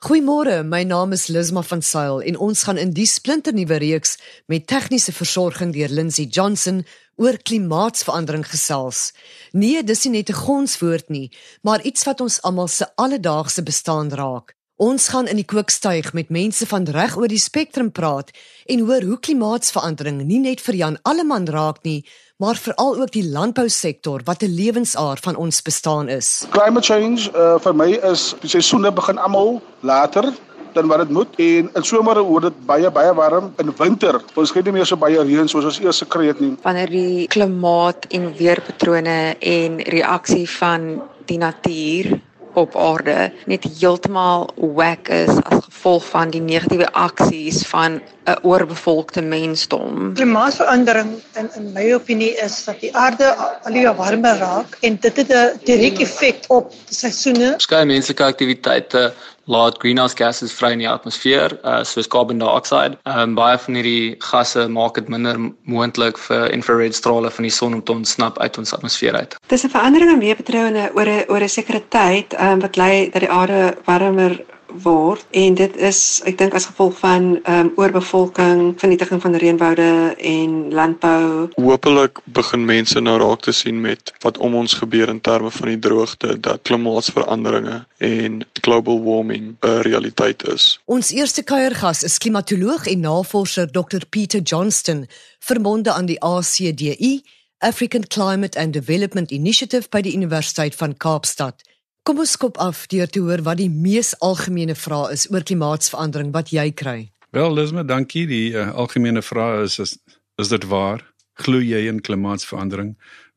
Goeiemôre, my naam is Lisma van Sail en ons gaan in die splinternuwe reeks met tegniese versorging deur Lindsey Johnson oor klimaatsverandering gesels. Nee, dis nie net 'n gonswoord nie, maar iets wat ons almal se alledaagse bestaan raak. Ons gaan in die kookstuig met mense van reg oor die spektrum praat en hoor hoe klimaatsverandering nie net vir Jan Alleman raak nie, maar veral ook die landbousektor wat 'n lewensaar van ons bestaan is. Climate change uh, vir my is die seisoene begin almal later dan wat dit moet en in somer word dit baie baie warm in winter ons kry nie meer so baie reën soos ons eers gekry het nie wanneer die klimaat en weerpatrone en reaksie van die natuur op aarde net heeltemal wack is as gevolg van die negatiewe aksies van 'n oorbevolkte mensdom. Klimaatsverandering in in my opinie is dat die aarde al hoe warmer raak en dit het 'n direkte effek op seisoene. Skei menslike aktiwiteite laat greenhouse gases vry in die atmosfeer, uh, soos carbon dioxide. Um baie van hierdie gasse maak dit minder moontlik vir infrared strale van die son om te ontsnap uit ons atmosfeer uit. Dis 'n verandering in weerpatrone oor 'n oor 'n sekere tyd, um wat lei dat die aarde warmer word en dit is ek dink as gevolg van ehm um, oorbevolking, vernietiging van reënwoude en landbou. Hoopelik begin mense nou raak te sien met wat om ons gebeur in terme van die droogte, dat klimaatsveranderinge en global warming 'n realiteit is. Ons eerste kuiergas is klimatoloog en navorser Dr Peter Johnston, verbonde aan die ACDI, African Climate and Development Initiative by die Universiteit van Kaapstad. Kom ons skop af deur te hoor wat die mees algemene vraag is oor klimaatsverandering wat jy kry. Wel, Lisma, dankie. Die uh, algemene vraag is, is is dit waar? Glo jy in klimaatsverandering?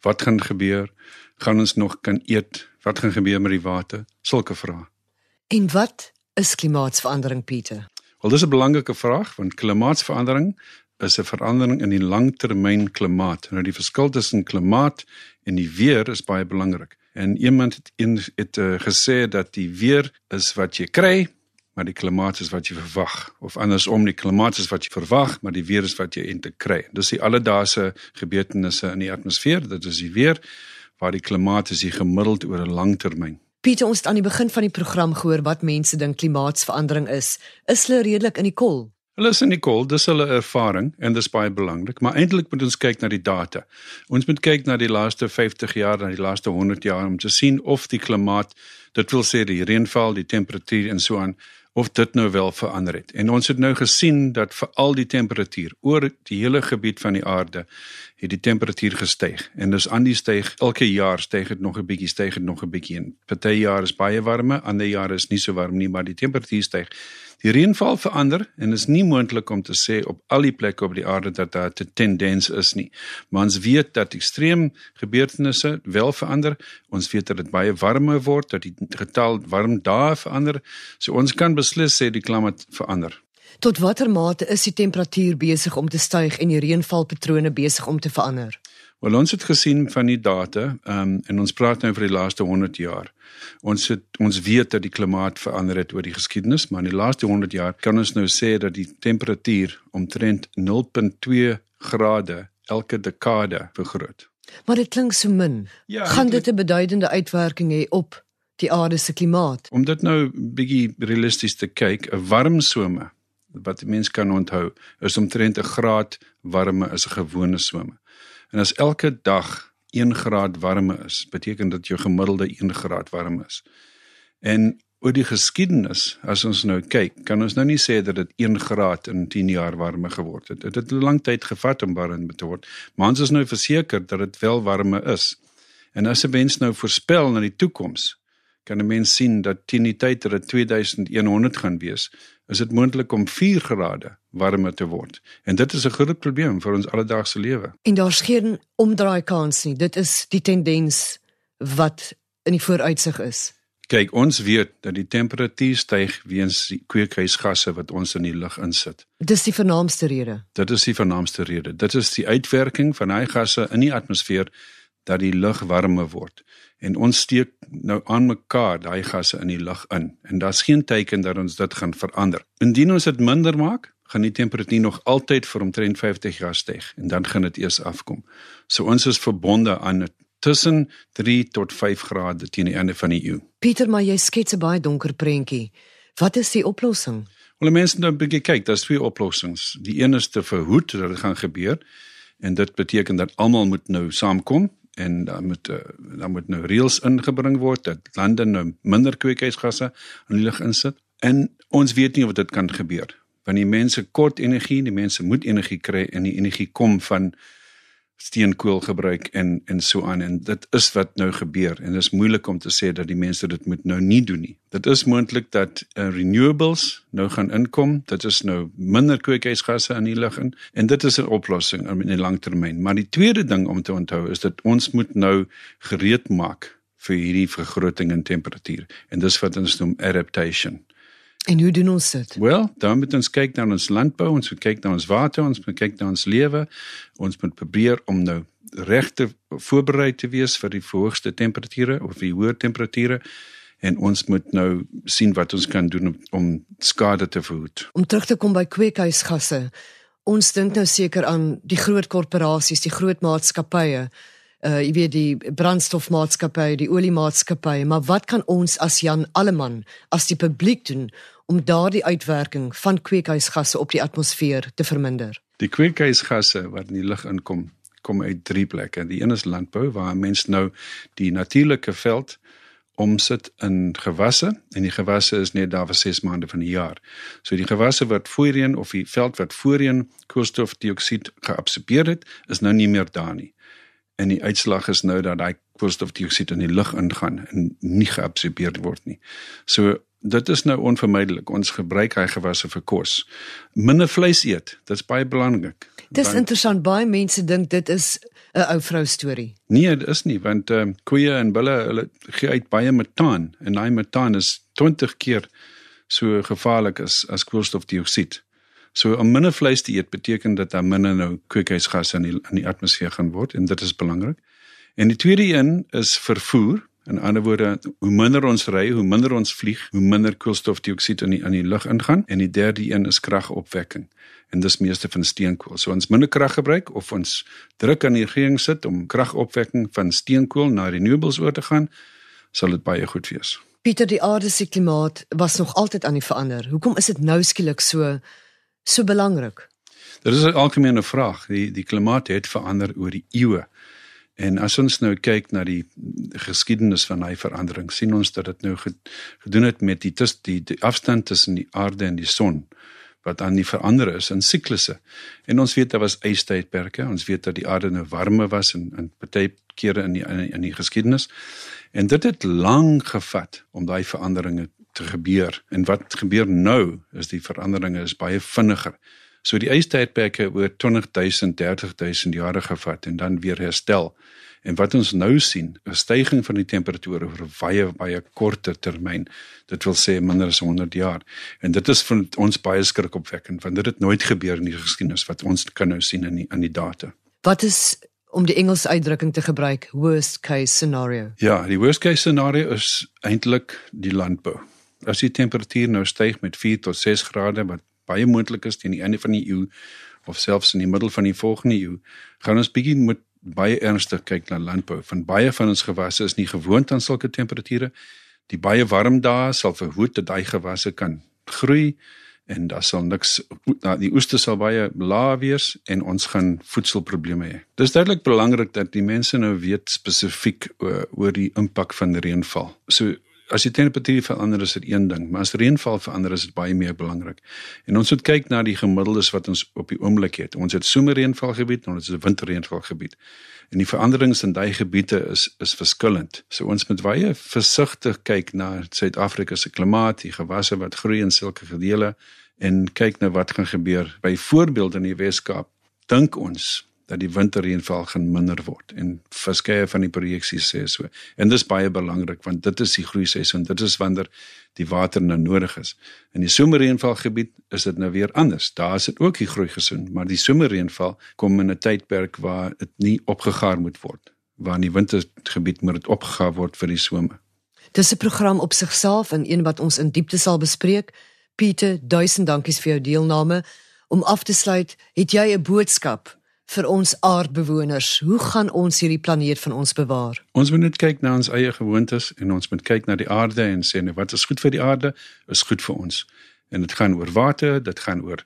Wat gaan gebeur? Gaan ons nog kan eet? Wat gaan gebeur met die water? Sulke vrae. En wat is klimaatsverandering, Pieter? Wel, dis 'n belangrike vraag want klimaatsverandering is 'n verandering in die langtermyn klimaat. Nou die verskil tussen klimaat en die weer is baie belangrik. En iemand het een het uh, gesê dat die weer is wat jy kry, maar die klimaat is wat jy verwag of andersom die klimaat is wat jy verwag, maar die weer is wat jy eintlik kry. Dis die alledaagse gebeurtenisse in die atmosfeer, dit is die weer waar die klimaat is gemiddeld oor 'n lang termyn. Pieter, ons het aan die begin van die program gehoor wat mense dink klimaatsverandering is. Is hulle redelik in die kol? Hulle is in die kol, dis hulle ervaring en dis baie belangrik, maar eintlik moet ons kyk na die data. Ons moet kyk na die laaste 50 jaar, na die laaste 100 jaar om te sien of die klimaat, dit wil sê die reënval, die temperatuur en so aan, of dit nou wel verander het. En ons het nou gesien dat veral die temperatuur oor die hele gebied van die aarde het die temperatuur gestyg en dis aan die styg elke jaar styg dit nog 'n bietjie styg dit nog 'n bietjie party jaar is baie warmer ander jare is nie so warm nie maar die temperatuur styg Die reënval verander en is nie moontlik om te sê op al die plekke op die aarde dat daar 'n tendens is nie. Maar ons weet dat ekstreem gebeurtenisse wel verander. Ons weet dat dit baie warmer word, dat die getal warm dae verander. So ons kan beslis sê die klimaat verander. Tot watter mate is die temperatuur besig om te styg en die reënvalpatrone besig om te verander? Wel ons het gesien van die data, ehm um, en ons praat nou vir die laaste 100 jaar. Ons het ons weet dat die klimaat verander het oor die geskiedenis, maar in die laaste 100 jaar kan ons nou sê dat die temperatuur omtrent 0.2 grade elke dekade vergroot. Maar dit klink so min. Ja, Gaan dit 'n beduidende uitwerking hê op die aarde se klimaat? Om dit nou bietjie realisties te kyk, 'n warm somer wat mense kan onthou, is omtrent 'n graad warmer as 'n gewone somer. En as elke dag 1 graad warmer is, beteken dit jou gemiddelde 1 graad warm is. En oor die geskiedenis, as ons nou kyk, kan ons nou nie sê dat dit 1 graad in 10 jaar warmer geword het. Dit het 'n lang tyd gevat om warmer te word, maar ons is nou verseker dat dit wel warmer is. En as 'n mens nou voorspel na die toekoms, kan 'n mens sien dat teen die tyd dat dit 2100 gaan wees, is dit moontlik om 4 grade warmer te word. En dit is 'n groot probleem vir ons alledaagse lewe. En daar's geen omdraai kans nie. Dit is die tendens wat in die vooruitsig is. Kyk, ons weet dat die temperatuur styg weens die kweekhuisgasse wat ons in die lug insit. Dis die vernaamste rede. Dit is die vernaamste rede. Dit is die uitwerking van daai gasse in die atmosfeer dat die lug warmer word en ons steek nou aan mekaar daai gasse in die lug in en daar's geen teken dat ons dit gaan verander. Indien ons dit minder maak, gaan die temperatuur nog altyd vir omtrent 50 jaar styg en dan gaan dit eers afkom. So ons is verbonde aan tussen 3 tot 5 grade teen die einde van die eeu. Pieter, maar jy skets 'n baie donker prentjie. Wat is die oplossing? Wel mense nou 'n bietjie kyk, daar's twee oplossings. Die een is te verhoed dat dit gaan gebeur en dit beteken dat almal moet nou saamkom en dan moet uh, dan moet nou reëls ingebring word dat lande nou minder kweekhuisgasse in die lug insit. En ons weet nie of dit kan gebeur want die mense kort energie, die mense moet energie kry en die energie kom van steenkool gebruik en en so aan en dit is wat nou gebeur en dit is moeilik om te sê dat die mense dit moet nou nie doen nie. Dit is moontlik dat uh, renewables nou gaan inkom. Dit is nou minder kweekhuisgasse in die lug in en dit is 'n oplossing in die langtermyn. Maar die tweede ding om te onthou is dat ons moet nou gereed maak vir hierdie vergroting in temperatuur en dis wat ons noem adaptation. En hoe doen ons dit? Wel, dan moet ons kyk na ons landbou, ons moet kyk na ons water, ons moet kyk na ons lewe. Ons moet probeer om nou regte voorberei te wees vir die hoogste temperature of die hoë temperature en ons moet nou sien wat ons kan doen om, om skade te verhoed. Om terug te kom by kweekhuisgasse. Ons dink nou seker aan die groot korporasies, die groot maatskappye uh jy weet die brandstofmaatskappye, die oliemaatskappye, maar wat kan ons as Jan Alleman as die publiek doen om daardie uitwerking van kweekhuisgasse op die atmosfeer te verminder? Die kweekhuisgasse wat in die lug inkom, kom uit drie plekke. Die een is landbou waar mense nou die natuurlike veld omsit in gewasse en die gewasse is net daar vir 6 maande van die jaar. So die gewasse wat voorheen of die veld wat voorheen koolstofdioksied geabsorbeer het, is nou nie meer daar nie en die uitslag is nou dat daai koolstofdioksied in die lug ingaan en nie geabsorbeer word nie. So dit is nou onvermydelik. Ons gebruik hy gewasse vir kos. Minder vleis eet, dit is baie belangrik. Dis want, interessant baie mense dink dit is 'n ou vrou storie. Nee, dit is nie want ehm uh, koeie en bulle hulle gee uit baie metaan en daai metaan is 20 keer so gevaarlik as as koolstofdioksied. So om minder vleis te eet beteken dat daar minder nou kweekhuisgasse in die in die atmosfeer gaan word en dit is belangrik. En die tweede een is vervoer. In ander woorde, hoe minder ons ry, hoe minder ons vlieg, hoe minder koolstofdioksied in die in die lug ingaan en die derde een is kragopwekking. En dis meeste van steenkool. So ons minder krag gebruik of ons druk aan die regering sit om kragopwekking van steenkool na renewables oor te gaan, sal dit baie goed wees. Pieter, die aarde se klimaat was nog altyd aan die verander. Hoekom is dit nou skielik so so belangrik? Dit is 'n algemene vraag. Die die klimaat het verander oor die eeue. En as ons nou kyk na die geskiedenis van hy verandering, sien ons dat dit nou gedoen het met die tis, die, die afstand tussen die aarde en die son wat aan die verander is in siklusse. En ons weet daar was ystydperke. Ons weet dat die aarde nou warmer was en in baie kere in die in die, in die geskiedenis. En dit het lank gevat om daai veranderinge te gebeur. En wat gebeur nou is die veranderinge is baie vinniger. So die ystydperke oor 20000 30000 jare gevat en dan weer herstel. En wat ons nou sien, 'n stygings van die temperature oor baie baie korter termyn. Dit wil sê minder as 100 jaar. En dit is vir ons baie skrikopwekkend want dit het nooit gebeur in die geskiedenis wat ons kan nou sien in die in die data. Wat is om die Engelse uitdrukking te gebruik worst case scenario? Ja, die worst case scenario is eintlik die landbou as die temperatuur nou styg met 4 tot 6 grade wat baie moontlik is teen die einde van die eeu of selfs in die middel van die volgende eeu, gaan ons bietjie moet baie ernstig kyk na landbou. Van baie van ons gewasse is nie gewoond aan sulke temperature. Die baie warm dae sal verhoed dat daai gewasse kan groei en daar sal niks die oeste sal baie laag wees en ons gaan voedselprobleme hê. Dis duidelik belangrik dat die mense nou weet spesifiek oor, oor die impak van reënval. So as die temperatuur verander is dit een ding, maar as reënval verander is dit baie meer belangrik. En ons moet kyk na die gemiddeldes wat ons op die oomblik het. Ons het somerreënvalgebied en ons het winterreënvalgebied. En die veranderings in daai gebiede is is verskillend. So ons moet baie versigtig kyk na Suid-Afrika se klimaat, die gewasse wat groei in sulke gedeele en kyk na wat gaan gebeur. Byvoorbeeld in die Weskaap dink ons dat die winterreënval gaan minder word en verskeie van die projeksies sê so. En dis baie belangrik want dit is die groei seisoen. Dit is wanneer die water nou nodig is. In die somerreënvalgebied is dit nou weer anders. Daar is dit ook die groei seisoen, maar die somerreënval kom in 'n tydperk waar dit nie opgegaar moet word. Waar in die wintergebied moet dit opgegaar word vir die somer. Dis 'n program op sigself en een wat ons in diepte sal bespreek. Pieter, duisend dankies vir jou deelname. Om af te sluit, het jy 'n boodskap vir ons aardbewoners. Hoe gaan ons hierdie planeet van ons bewaar? Ons moet net kyk na ons eie gewoontes en ons moet kyk na die aarde en sê net wat is goed vir die aarde, is goed vir ons. En dit gaan oor water, dit gaan oor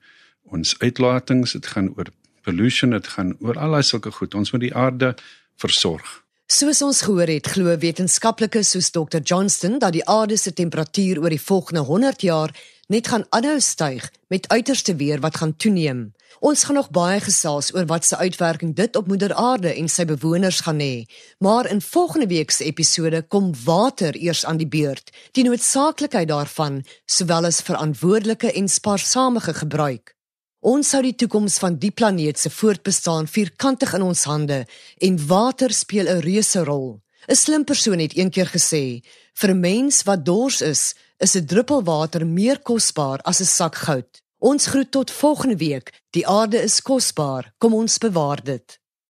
ons uitlatings, dit gaan oor pollution, dit gaan oor al daai sulke goed. Ons moet die aarde versorg. Soos ons gehoor het, glo wetenskaplikes soos Dr. Johnston dat die aarde se temperatuur oor die volgende 100 jaar net gaan aanhou styg met uiterste weer wat gaan toeneem. Ons gaan nog baie gesels oor wat se uitwerking dit op moeder aarde en sy bewoners gaan hê, maar in volgende week se episode kom water eers aan die beurt, die noodsaaklikheid daarvan sowel as verantwoordelike en spaarsame gebruik. Ons sou die toekoms van die planeet se voortbestaan vierkantig in ons hande en water speel 'n reuse rol. 'n Slim persoon het eendag gesê: "Vir 'n mens wat dors is, is 'n druppel water meer kosbaar as 'n sak goud." Ons groet tot volgende week. Die aarde is kosbaar. Kom ons bewaar dit.